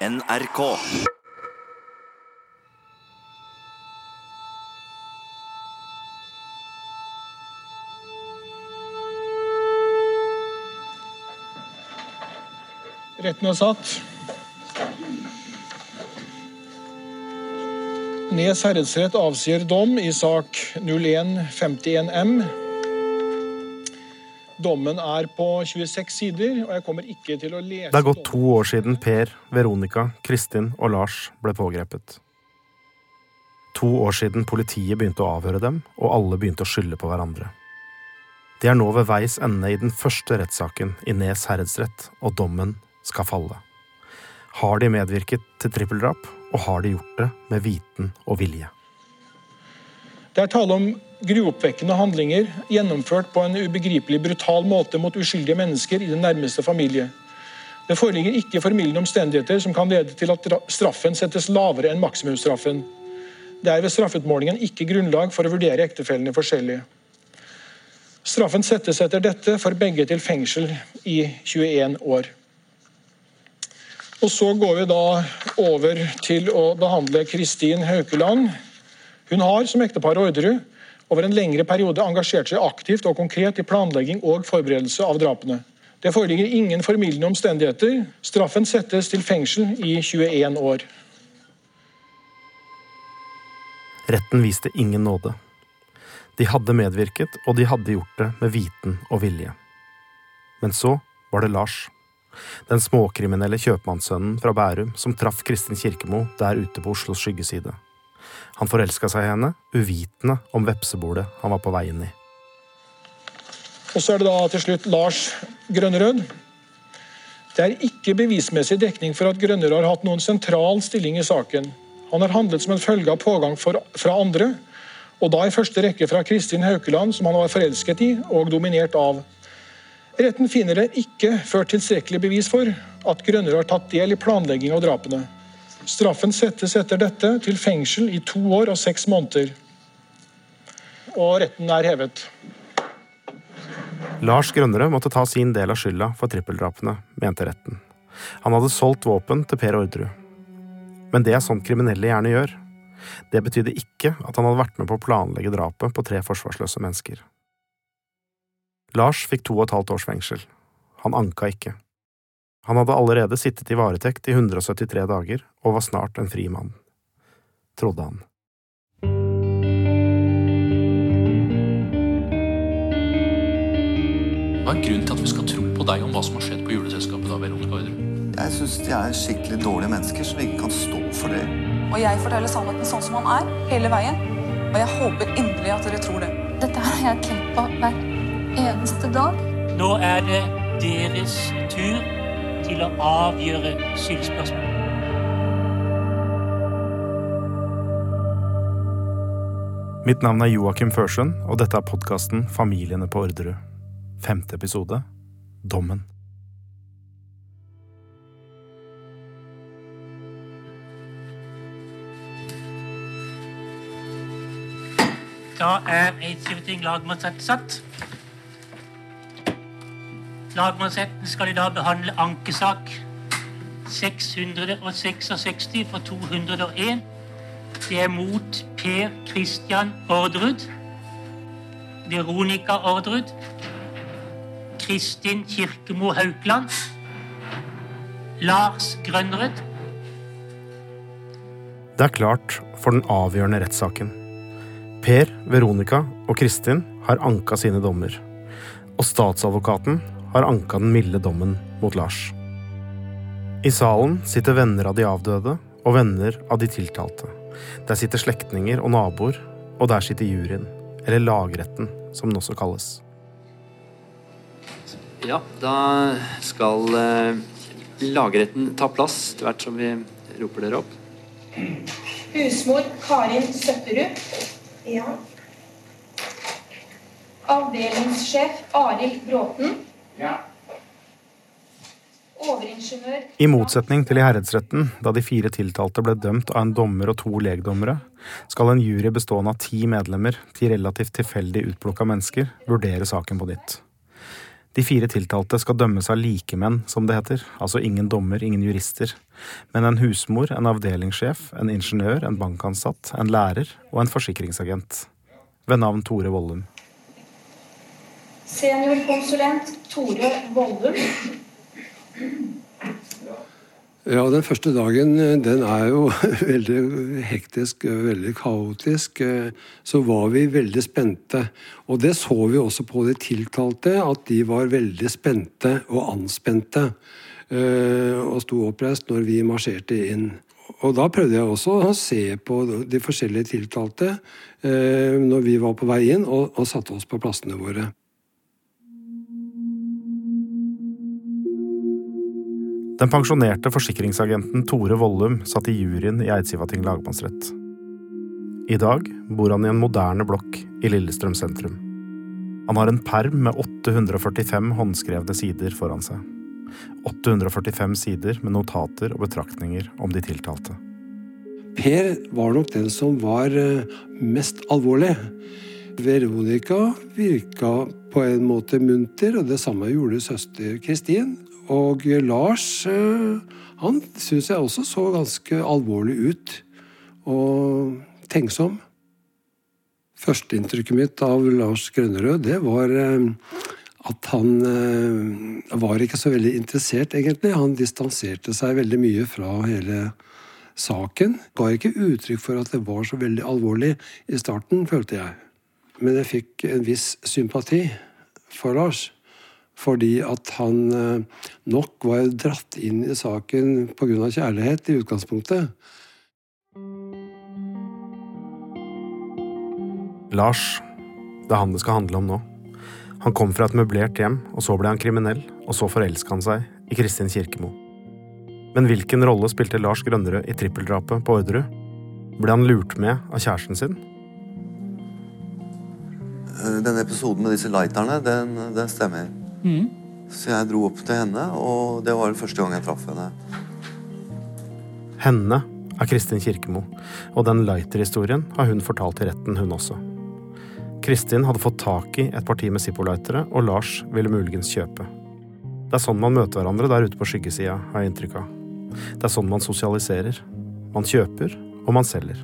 NRK. Retten er satt. Nes herredsrett avsier dom i sak 0151M. Dommen er på 26 sider, og jeg kommer ikke til å lese Det er gått to år siden Per, Veronica, Kristin og Lars ble pågrepet. To år siden politiet begynte å avhøre dem, og alle begynte å skylde på hverandre. De er nå ved veis ende i den første rettssaken i Nes herredsrett, og dommen skal falle. Har de medvirket til trippeldrap, og har de gjort det med viten og vilje? Det er tale om gruoppvekkende handlinger gjennomført på en ubegripelig brutal måte mot uskyldige mennesker i den nærmeste familie. Det foreligger ikke formildende omstendigheter som kan lede til at straffen settes lavere enn maksimumsstraffen. Det er ved straffutmålingen ikke grunnlag for å vurdere ektefellene forskjellig. Straffen settes etter dette for begge til fengsel i 21 år. Og Så går vi da over til å behandle Kristin Haukeland. Hun har som ektepar Orderud over en lengre periode engasjert seg aktivt og konkret i planlegging og forberedelse av drapene. Det foreligger ingen formildende omstendigheter. Straffen settes til fengsel i 21 år. Retten viste ingen nåde. De hadde medvirket, og de hadde gjort det med viten og vilje. Men så var det Lars. Den småkriminelle kjøpmannssønnen fra Bærum som traff Kristin Kirkemo der ute på Oslos skyggeside. Han forelska seg i henne, uvitende om vepsebordet han var på vei inn i. Og så er det da til slutt Lars Grønnerød. Det er ikke bevismessig dekning for at Grønnerød har hatt noen sentral stilling i saken. Han har handlet som en følge av pågang for, fra andre, og da i første rekke fra Kristin Haukeland, som han var forelsket i og dominert av. Retten finner det ikke ført tilstrekkelig bevis for at Grønnerød har tatt del i planlegging av drapene. Straffen settes etter dette til fengsel i to år og seks måneder. Og retten er hevet. Lars Grønnerød måtte ta sin del av skylda for trippeldrapene, mente retten. Han hadde solgt våpen til Per Orderud. Men det er sånn kriminelle gjerne gjør. Det betydde ikke at han hadde vært med på å planlegge drapet på tre forsvarsløse mennesker. Lars fikk to og et halvt års fengsel. Han anka ikke. Han hadde allerede sittet i varetekt i 173 dager og var snart en fri mann. Trodde han. Hva er grunnen til at vi skal tro på deg om hva som har skjedd på juleselskapet? da, Veronica Orderud? Jeg syns de er skikkelig dårlige mennesker som ikke kan stå for det. Og jeg forteller sannheten sånn som han er, hele veien. Og jeg håper inderlig at dere tror det. Dette har jeg tenkt på hver eneste dag. Nå er det deres tur til å avgjøre skyldspørsmål. Mitt navn er Joakim Førsund, og dette er podkasten Familiene på Orderud. Femte episode Dommen. Da er Eidskifting lagmannsrett satt. Lagmannsretten skal i dag behandle ankesak 666 for 201. Det er mot Per Christian Orderud, Veronica Orderud, Kristin Kirkemo Haukland, Lars Grønnerud. Det er klart for den avgjørende rettssaken. Per, Veronica og Kristin har anka sine dommer. Og statsadvokaten har anka den milde dommen mot Lars. I salen sitter venner av de avdøde og venner av de tiltalte. Der sitter slektninger og naboer, og der sitter juryen, eller lagretten, som den også kalles. Ja, da skal eh, lagretten ta plass etter hvert som vi roper dere opp. Husmor Karin Søtterud. Ja. Avdelingssjef Arild Bråten. Ja. I motsetning til i herredsretten, da de fire tiltalte ble dømt av en dommer og to legdommere, skal en jury bestående av ti medlemmer, ti relativt tilfeldig utplukka mennesker, vurdere saken på nytt. De fire tiltalte skal dømmes av likemenn, som det heter, altså ingen dommer, ingen jurister, men en husmor, en avdelingssjef, en ingeniør, en bankansatt, en lærer og en forsikringsagent, ved navn Tore Vollum. Seniorkonsulent Tore Vollum. Ja, den første dagen den er jo veldig hektisk, veldig kaotisk. Så var vi veldig spente. Og det så vi også på de tiltalte, at de var veldig spente og anspente. Og sto oppreist når vi marsjerte inn. Og da prøvde jeg også å se på de forskjellige tiltalte når vi var på vei inn, og, og satte oss på plassene våre. Den pensjonerte forsikringsagenten Tore Vollum satt i juryen i Eidsivating lagmannsrett. I dag bor han i en moderne blokk i Lillestrøm sentrum. Han har en perm med 845 håndskrevne sider foran seg. 845 sider med notater og betraktninger om de tiltalte. Per var nok den som var mest alvorlig. Veronica virka på en måte munter, og det samme gjorde søster Kristin. Og Lars han syns jeg også så ganske alvorlig ut. Og tenksom. Førsteinntrykket mitt av Lars Grønnerød, det var at han var ikke så veldig interessert, egentlig. Han distanserte seg veldig mye fra hele saken. Ga ikke uttrykk for at det var så veldig alvorlig i starten, følte jeg. Men jeg fikk en viss sympati for Lars. Fordi at han nok var dratt inn i saken pga. kjærlighet i utgangspunktet. Lars, det er han det skal handle om nå. Han kom fra et møblert hjem, og så ble han kriminell, og så forelska han seg i Kristin Kirkemo. Men hvilken rolle spilte Lars Grønnerød i trippeldrapet på Orderud? Ble han lurt med av kjæresten sin? Denne episoden med disse lighterne, den, den stemmer. Mm. Så jeg dro opp til henne, og det var første gang jeg traff henne. Henne er Kristin Kirkemo, og den lighter-historien har hun fortalt i retten, hun også. Kristin hadde fått tak i et parti med Zippo-lightere, og Lars ville muligens kjøpe. Det er sånn man møter hverandre der ute på skyggesida, har jeg inntrykk av. Det er sånn man sosialiserer. Man kjøper, og man selger.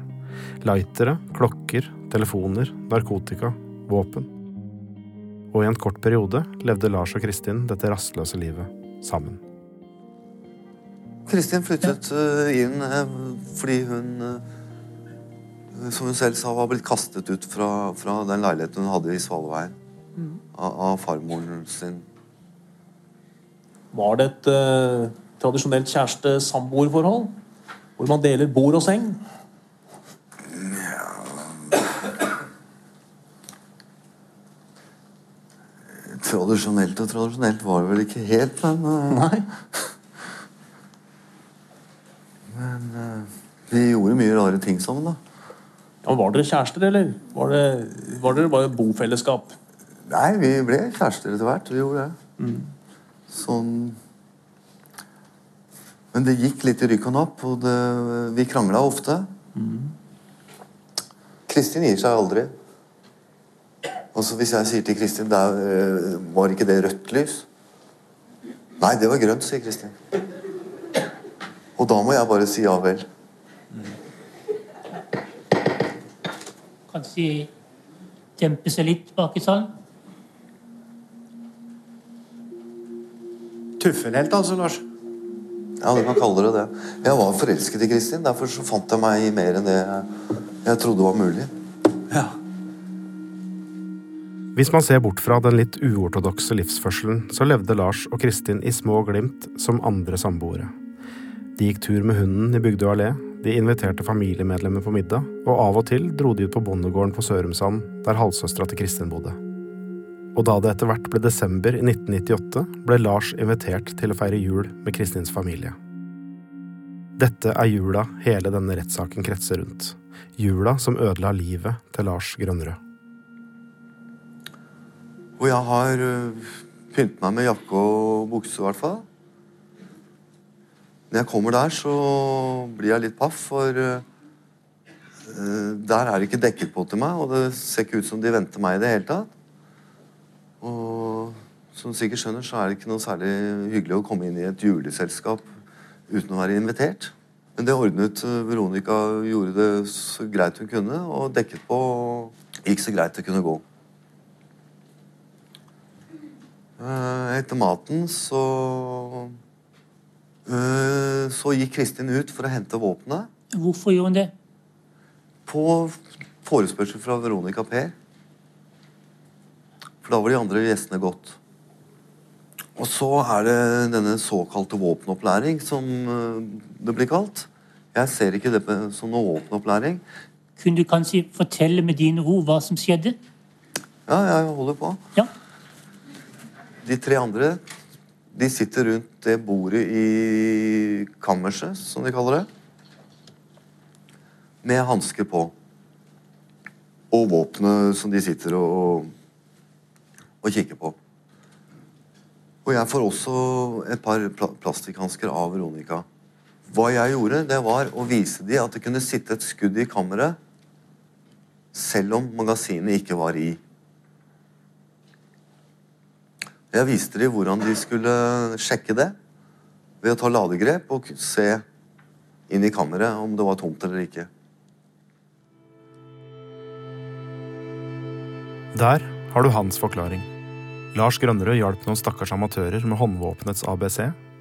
Lightere, klokker, telefoner, narkotika, våpen. Og i en kort periode levde Lars og Kristin dette rastløse livet sammen. Kristin flyttet uh, inn uh, fordi hun, uh, som hun selv sa, var blitt kastet ut fra, fra den leiligheten hun hadde i Svalveien. Mm. Av, av farmoren sin. Var det et tradisjonelt kjæreste-samboerforhold? Hvor man deler bord og seng? Tradisjonelt og tradisjonelt var det vel ikke helt, men Nei. Men uh, vi gjorde mye rare ting sammen, da. Ja, Var dere kjærester, eller? Var, det, var dere bare bofellesskap? Nei, vi ble kjærester etter hvert. Vi gjorde det. Mm. Sånn Men det gikk litt i rykk og napp, og det, vi krangla ofte. Mm. Kristin gir seg aldri. Og så Hvis jeg sier til Kristin der, Var ikke det rødt lys? Nei, det var grønt, sier Kristin. Og da må jeg bare si ja vel. Kanskje dempe seg litt bak i salen? Tuffelhelt, altså, Lars? Ja, du kan kalle det det. Jeg var forelsket i Kristin. Derfor så fant jeg meg i mer enn det jeg, jeg trodde var mulig. Ja. Hvis man ser bort fra den litt uortodokse livsførselen, så levde Lars og Kristin i små glimt som andre samboere. De gikk tur med hunden i Bygdøy allé, de inviterte familiemedlemmer på middag, og av og til dro de ut på bondegården på Sørumsand, der halvsøstera til Kristin bodde. Og da det etter hvert ble desember i 1998, ble Lars invitert til å feire jul med Kristins familie. Dette er jula hele denne rettssaken kretser rundt. Jula som ødela livet til Lars Grønnerød. Og jeg har uh, pyntet meg med jakke og bukse, i hvert fall. Når jeg kommer der, så blir jeg litt paff, for uh, der er det ikke dekket på til meg, og det ser ikke ut som de venter meg i det hele tatt. Og som du sikkert skjønner, så er det ikke noe særlig hyggelig å komme inn i et juleselskap uten å være invitert. Men det ordnet eh, Veronica. Gjorde det så greit hun kunne, og dekket på. Gikk så greit det kunne gå. Eh, Etter maten så eh, Så gikk Kristin ut for å hente våpenet. Hvorfor gjorde hun det? På forespørsel fra Veronica Per. For da var de andre gjestene gått. Og så er det denne såkalte våpenopplæring, som eh, det blir kalt. Jeg ser ikke det som noe våpenopplæring. Kunne du kanskje fortelle med dine ord hva som skjedde? Ja, jeg holder på. Ja. De tre andre de sitter rundt det bordet i kammerset, som de kaller det. Med hansker på. Og våpenet som de sitter og, og kikker på. Og jeg får også et par pla plastikkhansker av Veronica. Hva jeg gjorde, det var å vise dem at det kunne sitte et skudd i kammeret selv om magasinet ikke var i. Jeg viste dem hvordan de skulle sjekke det ved å ta ladegrep og se inn i kammeret om det var tomt eller ikke. Der har du hans forklaring. Lars Grønnerød hjalp noen stakkars amatører med håndvåpenets ABC,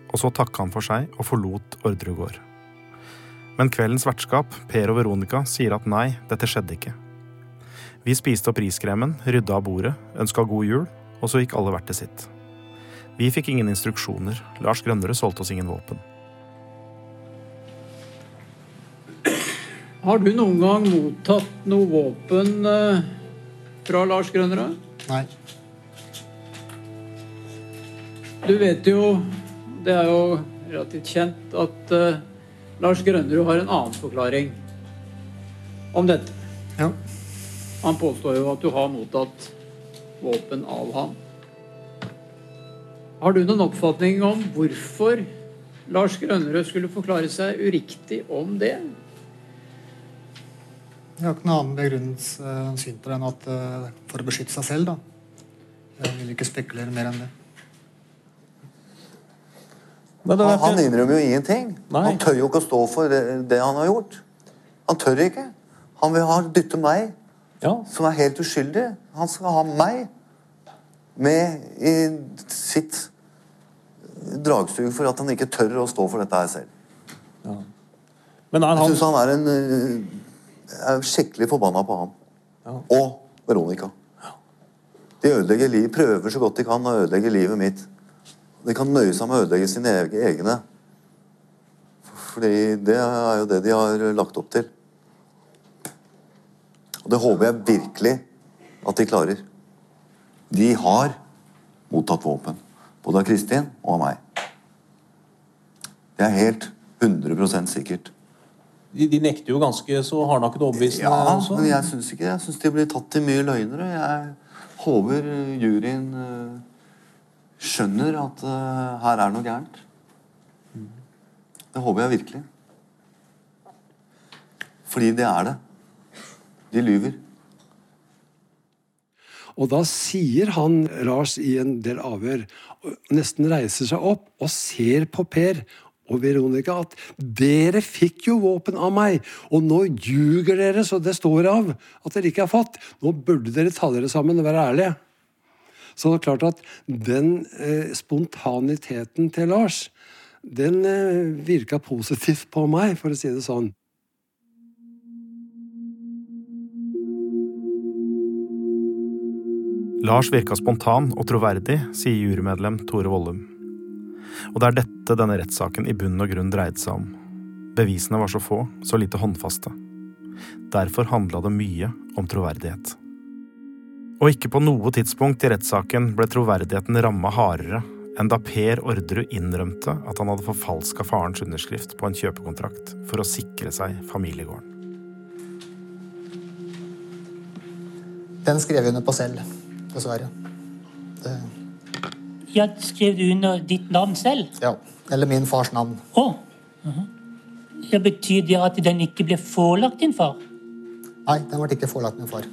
og så takka han for seg og forlot Orderud gård. Men kveldens vertskap, Per og Veronica, sier at nei, dette skjedde ikke. Vi spiste opp riskremen, rydda av bordet, ønska god jul, og så gikk alle hvert til sitt. Vi fikk ingen instruksjoner, Lars Grønnerød solgte oss ingen våpen. Har du noen gang mottatt noe våpen eh, fra Lars Grønnerød? Nei. Du vet jo, det er jo relativt kjent, at eh, Lars Grønnerud har en annen forklaring om dette. Ja. Han påstår jo at du har mottatt våpen av ham. Har du noen oppfatning om hvorfor Lars Grønnerød skulle forklare seg uriktig om det? Jeg har ikke noen annen begrunnelse syn på det enn at eh, for å beskytte seg selv, da. Jeg vil ikke spekulere mer enn det. Han, han innrømmer jo ingenting. Han tør jo ikke å stå for det, det han har gjort. Han tør ikke. Han vil ha dytte meg, som er helt uskyldig. Han skal ha meg med i sitt dragsug for at han ikke tør å stå for dette her selv. Men er Jeg han syns han er en Jeg er skikkelig forbanna på han. Og Veronica. De ødelegger liv, prøver så godt de kan å ødelegge livet mitt. De kan nøye seg med å ødelegge sine eg- egne. Fordi det er jo det de har lagt opp til. Og det håper jeg virkelig at de klarer. De har mottatt våpen. Både av Kristin og av meg. Det er helt 100 sikkert. de, de nekter jo ganske så hardnakket overbevisende. Ja, også. men jeg syns ikke det. Jeg syns de blir tatt til mye løgnere. Jeg håper juryen eh, skjønner at eh, her er noe gærent. Det håper jeg virkelig. Fordi det er det. De lyver. Og da sier han, Lars, i en del avhør, nesten reiser seg opp og ser på Per og Veronica at dere fikk jo våpen av meg, og nå ljuger dere så det står av at dere ikke har fått. Nå burde dere ta dere sammen og være ærlige. Så det er klart at den eh, spontaniteten til Lars, den eh, virka positivt på meg, for å si det sånn. Lars virka spontan og troverdig, sier jurymedlem Tore Vollum. Og det er dette denne rettssaken i bunn og grunn dreide seg om. Bevisene var så få, så lite håndfaste. Derfor handla det mye om troverdighet. Og ikke på noe tidspunkt i rettssaken ble troverdigheten ramma hardere enn da Per Orderud innrømte at han hadde forfalska farens underskrift på en kjøpekontrakt for å sikre seg familiegården. Den skrev hun under på selv, dessverre. Det, Ja, skrev du under ditt navn selv? ja. Eller min fars navn. Å. -huh. Ja, betyr det at den ikke ble forelagt din far? Nei, den ble ikke forelagt min far.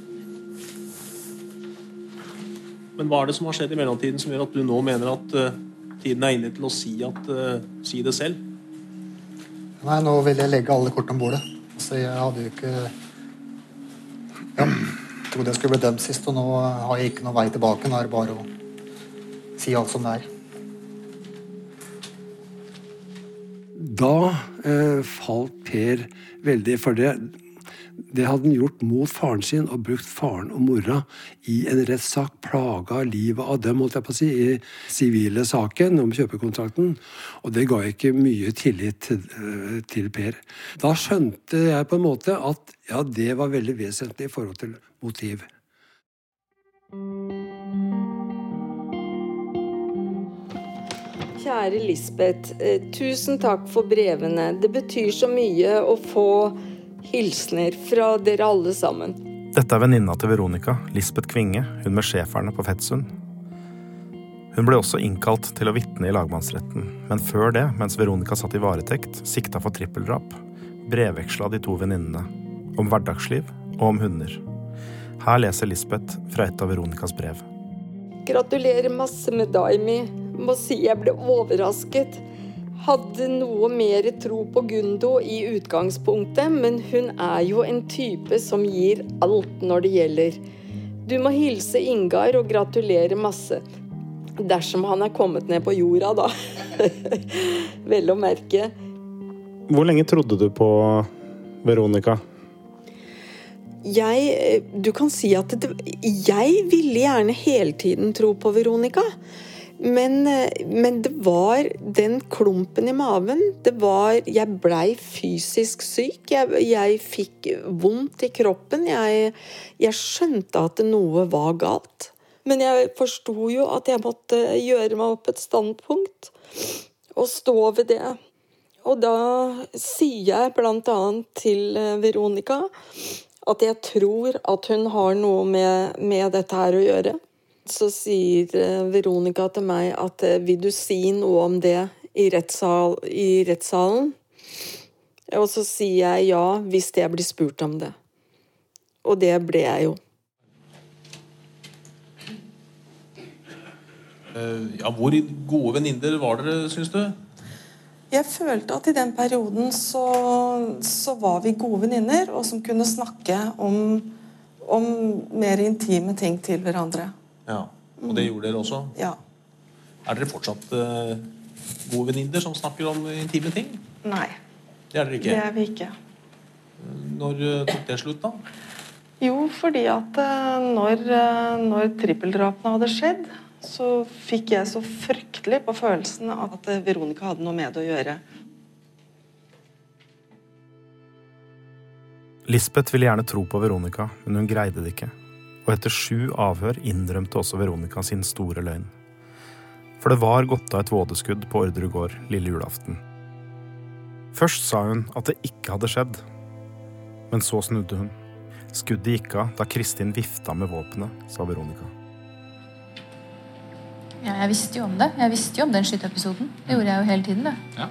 Men hva er det som har skjedd i mellomtiden som gjør at du nå mener at uh, tiden er inne til å si, at, uh, si det selv? Nei, nå vil jeg legge alle kortene om bordet. Altså, jeg hadde jo ikke Ja, trodde jeg skulle bli dømt sist, og nå har jeg ikke noen vei tilbake. Nå er det bare å si alt som det er. Da eh, falt Per veldig for det. Det hadde han gjort mot faren sin og brukt faren og mora i en rettssak. Plaga livet av dem, holdt jeg på å si, i sivile saken om kjøpekontrakten. Og det ga ikke mye tillit til, eh, Per. Da skjønte jeg på en måte at ja, det var veldig vesentlig i forhold til motiv. Kjære Lisbeth. Eh, tusen takk for brevene. Det betyr så mye å få hilsener fra dere alle sammen. Dette er venninna til Veronica, Lisbeth Kvinge, hun med schæferne på Fettsund. Hun ble også innkalt til å vitne i lagmannsretten, men før det, mens Veronica satt i varetekt, sikta for trippeldrap, brevveksla de to venninnene. Om hverdagsliv og om hunder. Her leser Lisbeth fra et av Veronicas brev. Gratulerer masse med Daimi. Må si jeg ble overrasket. Hadde noe mer tro på Gundo i utgangspunktet, men hun er jo en type som gir alt når det gjelder. Du må hilse Ingar og gratulere masse. Dersom han er kommet ned på jorda, da. Vel å merke. Hvor lenge trodde du på Veronica? Jeg Du kan si at det, jeg ville gjerne hele tiden tro på Veronica. Men, men, det var den klumpen i maven. Det var Jeg blei fysisk syk. Jeg, jeg fikk vondt i kroppen. Jeg, jeg, skjønte at noe var galt. Men jeg forsto jo at jeg måtte gjøre meg opp et standpunkt og stå ved det. Og da sier jeg blant annet til Veronica at jeg tror at hun har noe med, med dette her å gjøre. Så sier Veronica til meg at vil du si noe om det i, rettssal, i rettssalen? Og så sier jeg ja, hvis jeg blir spurt om det. Og det ble jeg jo. Ja, Hvor gode venninner var dere, syns du? Jeg følte at i den perioden så, så var vi gode venninner, og som kunne snakke om, om mer intime ting til hverandre. Ja, Og det gjorde dere også? Ja. Er dere fortsatt uh, gode venninner som snakker om intime ting? Nei. Det er dere ikke? Det er vi ikke. Når uh, tok det slutt, da? Jo, fordi at uh, når, når trippeldrapene hadde skjedd, så fikk jeg så fryktelig på følelsen at Veronica hadde noe med det å gjøre. Lisbeth ville gjerne tro på Veronica, men hun greide det ikke. Og etter sju avhør innrømte også Veronica sin store løgn. For det var gått av et vådeskudd på Orderud gård lille julaften. Først sa hun at det ikke hadde skjedd, men så snudde hun. Skuddet gikk av da Kristin vifta med våpenet, sa Veronica. Ja, jeg visste jo om det. Jeg visste jo om den skyteepisoden. Det gjorde jeg jo hele tiden. det. Ja.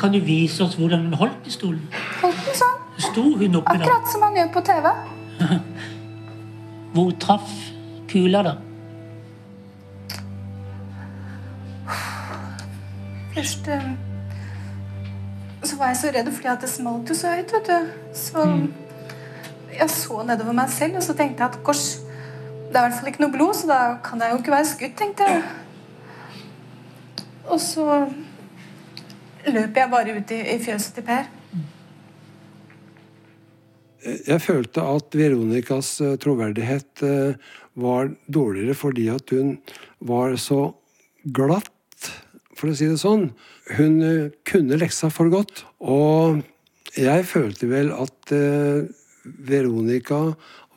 Kan du vise oss hvordan hun holdt pistolen? Holdt den sånn. Sto hun oppi der? Akkurat som man gjør på TV. Hvor traff kula, da? Først eh, så var jeg så redd fordi at det smalt jo så høyt, vet du. Så jeg så nedover meg selv, og så tenkte jeg at kors, det er i hvert fall ikke noe blod, så da kan jeg jo ikke være skutt, tenkte jeg. Og så løp jeg bare ut i, i fjøset til Per. Jeg følte at Veronicas eh, troverdighet eh, var dårligere fordi at hun var så glatt, for å si det sånn. Hun eh, kunne leksa for godt. Og jeg følte vel at Veronica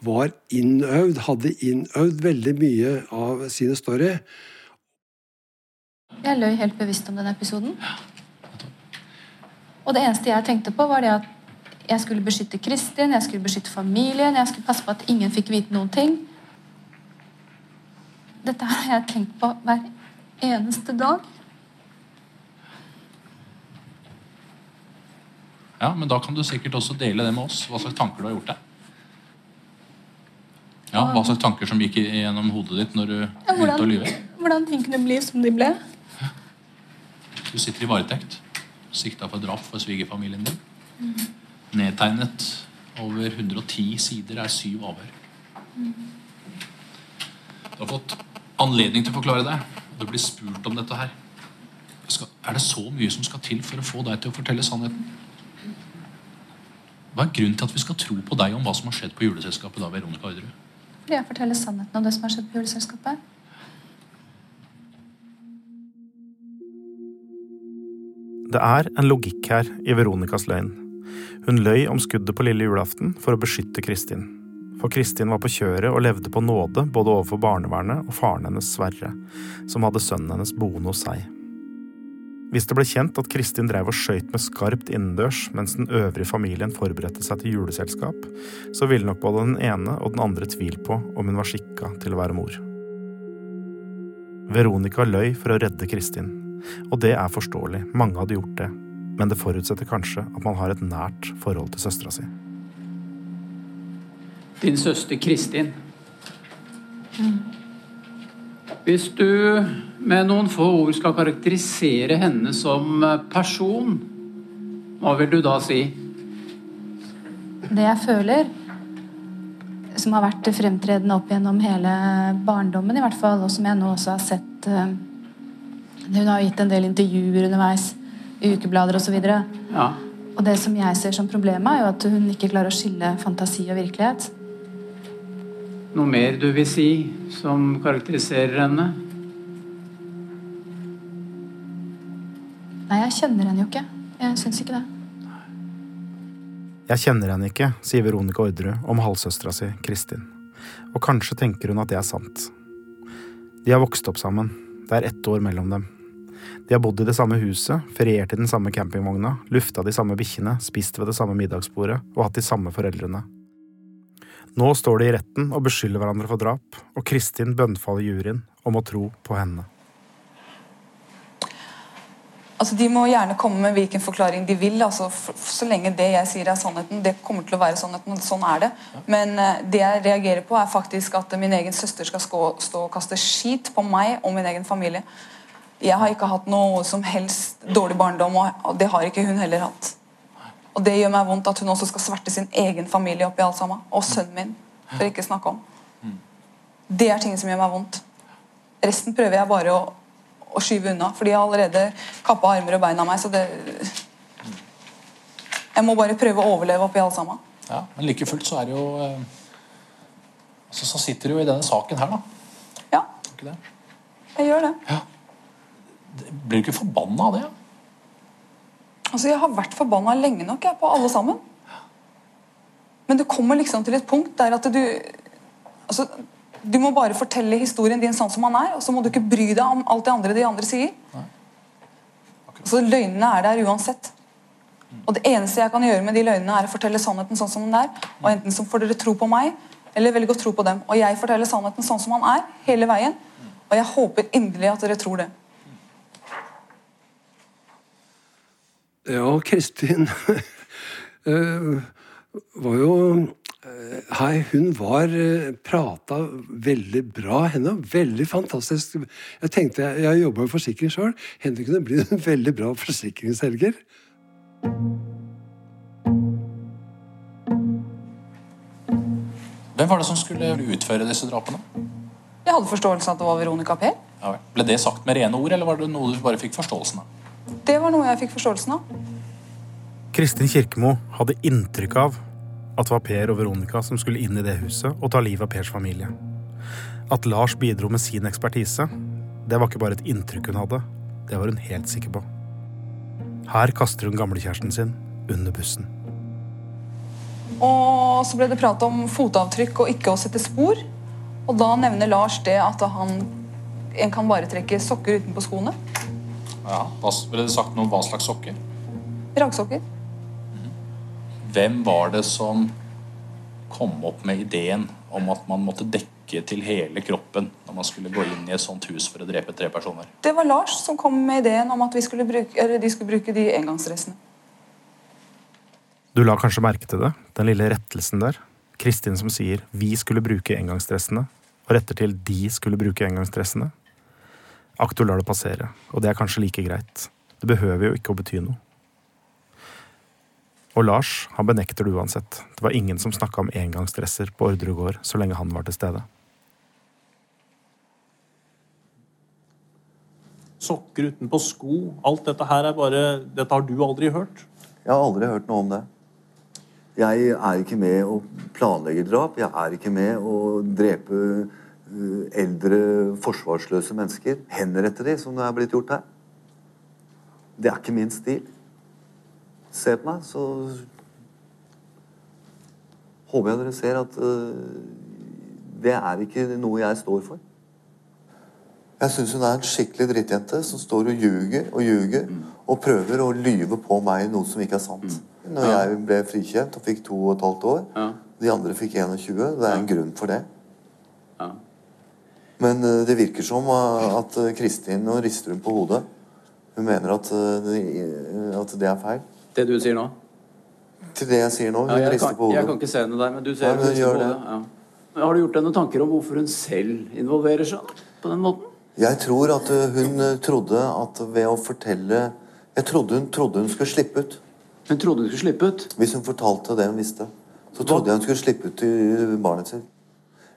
var innøvd, hadde innøvd veldig mye av sine story. Jeg løy helt bevisst om den episoden. Og det eneste jeg tenkte på, var det at jeg skulle beskytte Kristin, jeg skulle beskytte familien, jeg skulle passe på at ingen fikk vite noen ting. Dette har jeg tenkt på hver eneste dag. Ja, men da kan du sikkert også dele det med oss, hva slags tanker du har gjort deg. Ja, Hva slags tanker som gikk gjennom hodet ditt når du Ja, begynte å lyve? hvordan ting kunne bli som de ble. Du sitter i varetekt. Sikta for drap for svigerfamilien din. Nedtegnet over 110 sider er syv avhør. Du har fått anledning til å forklare deg. Du blir spurt om dette her. Er det så mye som skal til for å få deg til å fortelle sannheten? Hva er grunnen til at vi skal tro på deg om hva som har skjedd på juleselskapet da, Veronica Orderud? Fordi jeg forteller sannheten om det som har skjedd på juleselskapet. Det er en logikk her i Veronicas løgn. Hun løy om skuddet på lille julaften for å beskytte Kristin. For Kristin var på kjøret og levde på nåde både overfor barnevernet og faren hennes Sverre, som hadde sønnen hennes boende hos seg. Hvis det ble kjent at Kristin drev og skøyt med skarpt innendørs mens den øvrige familien forberedte seg til juleselskap, så ville nok både den ene og den andre tvil på om hun var skikka til å være mor. Veronica løy for å redde Kristin, og det er forståelig, mange hadde gjort det, men det forutsetter kanskje at man har et nært forhold til søstera si. Din søster Kristin. Hvis du med noen få ord skal karakterisere henne som person, hva vil du da si? Det jeg føler, som har vært fremtredende opp gjennom hele barndommen, i hvert fall, og som jeg nå også har sett eh, Hun har gitt en del intervjuer underveis, i ukeblader osv. Ja. Og det som jeg ser som problemet, er jo at hun ikke klarer å skille fantasi og virkelighet. Noe mer du vil si som karakteriserer henne? Nei, jeg kjenner henne jo ikke. Jeg syns ikke det. Jeg kjenner henne ikke, sier Veronica Orderud om halvsøstera si, Kristin. Og kanskje tenker hun at det er sant. De har vokst opp sammen. Det er ett år mellom dem. De har bodd i det samme huset, feriert i den samme campingvogna, lufta de samme bikkjene, spist ved det samme middagsbordet og hatt de samme foreldrene. Nå står de i retten og beskylder hverandre for drap, og Kristin bønnfaller juryen om å tro på henne. Altså, De må gjerne komme med hvilken forklaring de vil. altså Så lenge det jeg sier er sannheten. Det kommer til å være sannheten, og sånn er det. Men uh, det jeg reagerer på, er faktisk at min egen søster skal skå, stå og kaste skit på meg og min egen familie. Jeg har ikke hatt noe som helst dårlig barndom, og det har ikke hun heller hatt. Og det gjør meg vondt at hun også skal sverte sin egen familie oppi alt sammen. Og sønnen min, for ikke snakke om. Det er ting som gjør meg vondt. Resten prøver jeg bare å, å skyve unna, for de har allerede kappa armer og bein av meg. Så det Jeg må bare prøve å overleve oppi alt sammen. Ja, men like fullt så er det jo eh, altså, Så sitter du jo i denne saken her, da. Ja. Jeg gjør det. Blir du ikke forbanna av det? Ja? Altså, Jeg har vært forbanna lenge nok jeg, på alle sammen. Men det kommer liksom til et punkt der at du altså, Du må bare fortelle historien din sånn som han er, og så må du ikke bry deg om alt det andre de andre sier. Så Løgnene er der uansett. Og Det eneste jeg kan gjøre med de løgnene, er å fortelle sannheten sånn som den er. Og Enten så får dere tro på meg, eller velge å tro på dem. Og jeg forteller sannheten sånn som han er, hele veien. Og jeg håper inderlig at dere tror det. Ja, Kristin eh, var jo eh, Hei, hun var eh, Prata veldig bra. Henne veldig fantastisk. Jeg tenkte, jeg, jeg jobba i forsikring sjøl. Henne kunne bli en veldig bra forsikringsselger. Hvem var det som skulle utføre disse drapene? Jeg hadde forståelse av at det var Veronica Per. Ja. Ble det sagt med rene ord, eller var det noe du bare fikk forståelsen av? Det var noe jeg fikk forståelsen av. Kristin Kirkemo hadde inntrykk av at det var Per og Veronica som skulle inn i det huset og ta livet av Pers familie. At Lars bidro med sin ekspertise, det var ikke bare et inntrykk hun hadde, det var hun helt sikker på. Her kaster hun gamlekjæresten sin under bussen. Og så ble det prat om fotavtrykk og ikke å sette spor. Og da nevner Lars det at han en kan bare trekke sokker utenpå skoene. Ja, hva, Ble det sagt noe om hva slags sokker? Rangsokker. Hvem var det som kom opp med ideen om at man måtte dekke til hele kroppen når man skulle gå inn i et sånt hus for å drepe tre personer? Det var Lars som kom med ideen om at vi skulle bruke, eller de skulle bruke de engangsdressene. Du la kanskje merke til det, den lille rettelsen der. Kristin som sier 'vi skulle bruke engangsdressene', og retter til 'de skulle bruke engangsdressene'. Aktor lar det passere, og det er kanskje like greit. Det behøver jo ikke å bety noe. Og Lars, han benekter det uansett. Det var ingen som snakka om engangsdresser på Orderud gård så lenge han var til stede. Sokker utenpå sko. Alt dette her er bare Dette har du aldri hørt? Jeg har aldri hørt noe om det. Jeg er ikke med å planlegge drap. Jeg er ikke med å drepe eldre, forsvarsløse mennesker. Henrette de, som det er blitt gjort her. Det er ikke min stil. Se på meg, så håper jeg dere ser at uh, det er ikke noe jeg står for. Jeg syns hun er en skikkelig drittjente som står og ljuger og ljuger og prøver å lyve på meg noe som ikke er sant. Når jeg ble frikjent og fikk to og et halvt år, de andre fikk 21, det er en grunn for det. Men uh, det virker som uh, at uh, Kristin nå rister hun på hodet. Hun mener at, det, at det er feil. Det du sier nå? Til det jeg sier nå. Hun Ja, rister kan, på jeg kan ikke se henne der, men du ser hun rister på hodet, Ja. Har du gjort deg noen tanker om hvorfor hun selv involverer seg på den måten? Jeg tror at hun trodde at ved å fortelle Jeg trodde hun trodde hun skulle slippe ut. Hun trodde hun skulle slippe ut? Hvis hun fortalte det hun visste. Så trodde jeg hun skulle slippe ut til barnet sitt.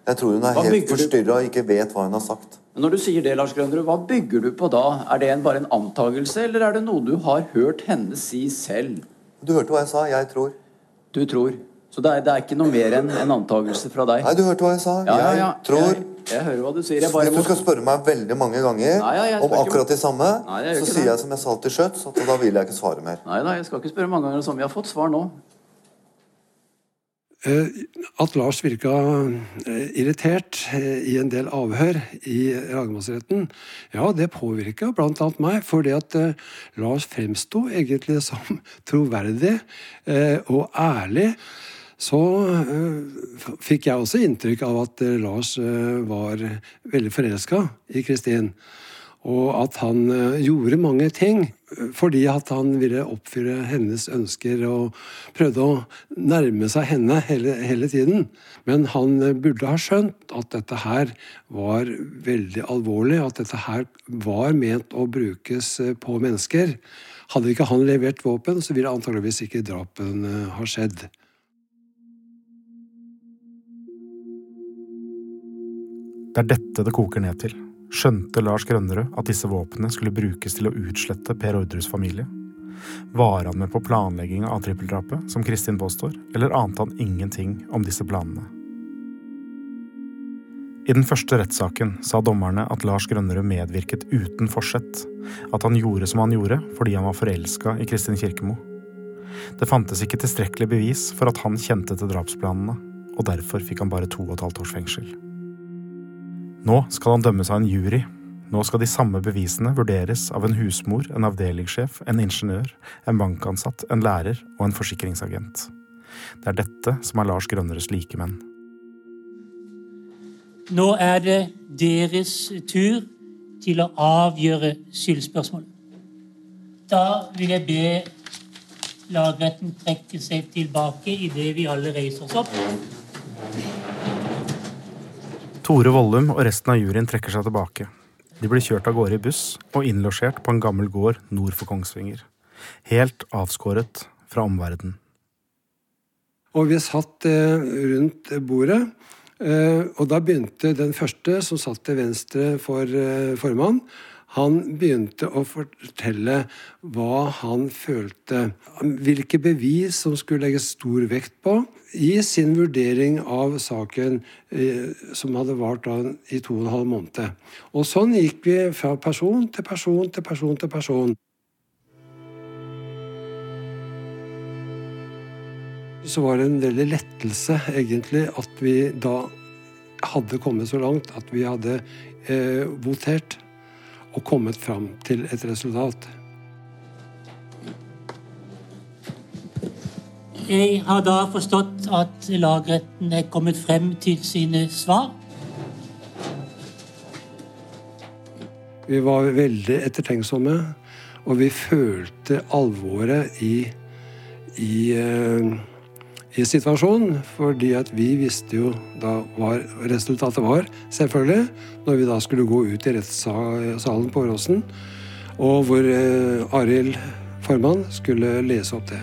Jeg tror hun er Hva helt forstyrra og ikke vet hva hun har sagt. Men Når du sier det, Lars Grønnerud, hva bygger du på da? Er det en, bare en antagelse, eller er det noe du har hørt henne si selv? Du hørte hva jeg sa. Jeg tror. Du tror. Så det er, det er ikke noe mer enn en antagelse fra deg? Nei, du hørte hva jeg sa. Ja, ja, ja. Jeg tror. Jeg, jeg hører hva du sier. Jeg bare Hvis du skal spørre meg veldig mange ganger Nei, ja, om akkurat det samme, Nei, så sier jeg som jeg sa til Schjøtz, at da vil jeg ikke svare mer. Nei da, jeg skal ikke spørre mange ganger som vi har fått svar nå. Eh, At Lars virka eh, irritert eh, i en del avhør i lagmannsretten, ja, det påvirka bl.a. meg. Fordi at Lars fremsto egentlig som troverdig og ærlig. Så fikk jeg også inntrykk av at Lars var veldig forelska i Kristin. Og at han eh, gjorde mange ting eh, fordi at han ville oppfylle hennes ønsker og prøvde å nærme seg henne hele, hele tiden. Men han eh, burde ha skjønt at dette her var veldig alvorlig, at dette her var ment å brukes på mennesker. Hadde ikke han levert våpen, så ville antageligvis ikke drapen ha skjedd. Det er dette det koker ned til. Skjønte Lars Grønnerød at disse våpnene skulle brukes til å utslette Per Orderus familie? Var han med på planlegginga av trippeldrapet, som Kristin påstår, eller ante han ingenting om disse planene? I den første rettssaken sa dommerne at Lars Grønnerød medvirket uten forsett, at han gjorde som han gjorde fordi han var forelska i Kristin Kirkemo. Det fantes ikke tilstrekkelig bevis for at han kjente til drapsplanene, og derfor fikk han bare to og et halvt års fengsel. Nå skal han dømmes av en jury. Nå skal de samme bevisene vurderes av en husmor, en avdelingssjef, en ingeniør, en bankansatt, en lærer og en forsikringsagent. Det er dette som er Lars Grønneres likemenn. Nå er det deres tur til å avgjøre skyldspørsmålet. Da vil jeg be lagretten trekke seg tilbake idet vi alle reiser oss opp. Tore Vollum og resten av juryen trekker seg tilbake. De blir kjørt av gårde i buss og innlosjert på en gammel gård nord for Kongsvinger. Helt avskåret fra omverdenen. Og vi satt eh, rundt bordet, eh, og da begynte den første, som satt til venstre for eh, formann, han begynte å fortelle hva han følte. Hvilke bevis som skulle legges stor vekt på i sin vurdering av saken eh, som hadde vart i to og en halv måned. Og sånn gikk vi fra person til person til person til person. så var det en veldig lettelse, egentlig, at vi da hadde kommet så langt at vi hadde eh, votert og kommet fram til et resultat. Jeg har da forstått at lagretten er kommet frem til sine svar. Vi var veldig ettertenksomme, og vi følte alvoret i, i, eh, i situasjonen, fordi at vi visste jo da hva resultatet var, selvfølgelig, når vi da skulle gå ut i rettssalen på Åråsen, og hvor eh, Arild formann skulle lese opp det.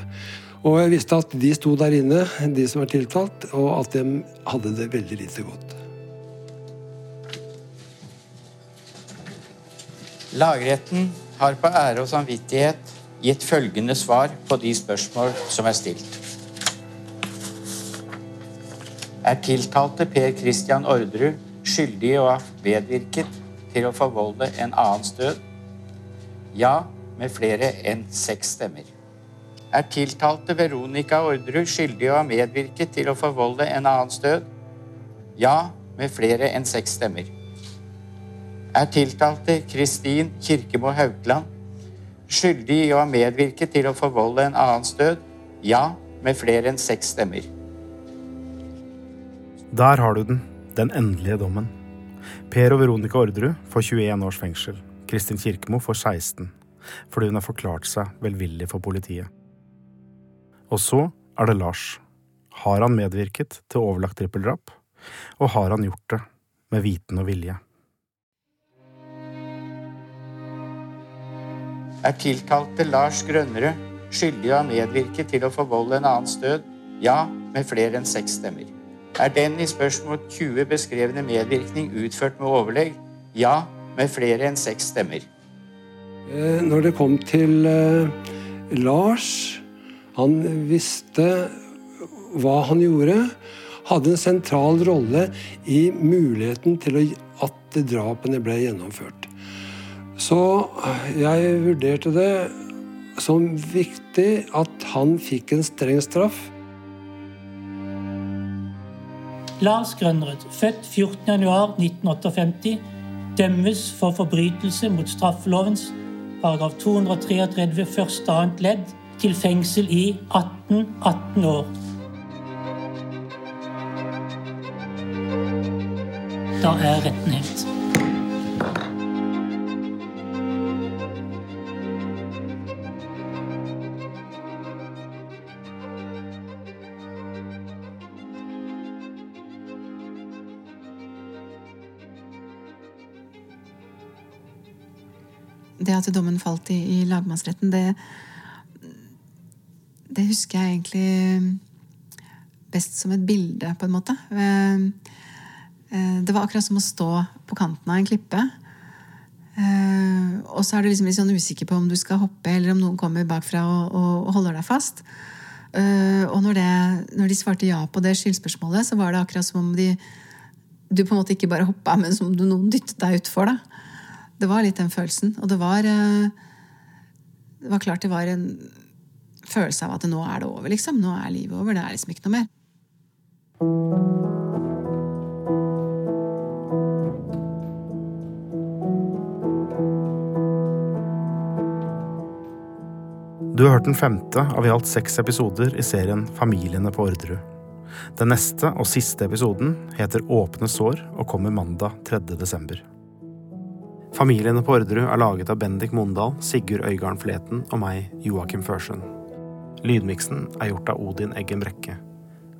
Og jeg visste at de sto der inne, de som var tiltalt, og at de hadde det veldig lite godt. Lagretten har på ære og samvittighet gitt følgende svar på de spørsmål som er stilt. Er tiltalte Per Christian Orderud skyldig i å ha medvirket til å forvolde en annens død? Ja, med flere enn seks stemmer. Er tiltalte Veronica Orderud skyldig i å ha medvirket til å forvolde en annens død? Ja, med flere enn seks stemmer. Er tiltalte Kristin Kirkemo Haukland skyldig i å ha medvirket til å forvolde en annens død? Ja, med flere enn seks stemmer. Der har du den, den endelige dommen. Per og Veronica Orderud får 21 års fengsel. Kristin Kirkemo får 16, fordi hun har forklart seg velvillig for politiet. Og så er det Lars. Har han medvirket til overlagt trippeldrap? Og har han gjort det med viten og vilje? Er tiltalte Lars Grønnerød skyldig å ha medvirket til å forvolde en annens død? Ja, med flere enn seks stemmer. Er den i spørsmål 20 beskrevne medvirkning utført med overlegg? Ja, med flere enn seks stemmer. Eh, når det kom til eh, Lars Han visste hva han gjorde. Hadde en sentral rolle i muligheten til at drapene ble gjennomført. Så jeg vurderte det som viktig at han fikk en streng straff. Lars Grønrud, født 14.1.1958, dømmes for forbrytelse mot straffelovens paragraf 233 første annet ledd til fengsel i 18 18 år. Da er retten hevet. Det at dommen falt i, i lagmannsretten, det, det husker jeg egentlig best som et bilde, på en måte. Eh, eh, det var akkurat som å stå på kanten av en klippe. Eh, og så er du liksom litt sånn usikker på om du skal hoppe, eller om noen kommer bakfra og, og holder deg fast. Og når, det, når, de svarte ja på det skyldspørsmålet, så var det akkurat som om de du på en måte ikke bare hoppa, men som om noen dyttet deg utfor. Det var litt den følelsen. Og det var eh, Det var klart det var en følelse av at nå er det over, liksom. Nå er livet over. Det er liksom ikke noe mer. Du har hørt den femte av i alt seks episoder i serien Familiene på Orderud. Den neste og siste episoden heter Åpne sår og kommer mandag 3. desember. Familiene på Orderud er laget av Bendik Mondal, Sigurd Øygarden Fleten og meg, Joakim Førsund. Lydmiksen er gjort av Odin Eggen Brekke.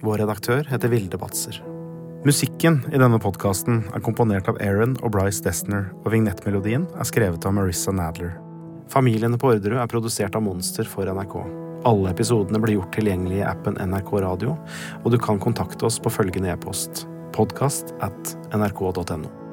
Vår redaktør heter Vilde Batzer. Musikken i denne podkasten er komponert av Aaron og Bryce Destner, og vignettmelodien er skrevet av Marissa Nadler. Familiene på Orderud er produsert av Monster for NRK. Alle episodene blir gjort tilgjengelig i appen NRK Radio, og du kan kontakte oss på følgende e-post podkast at nrk.no.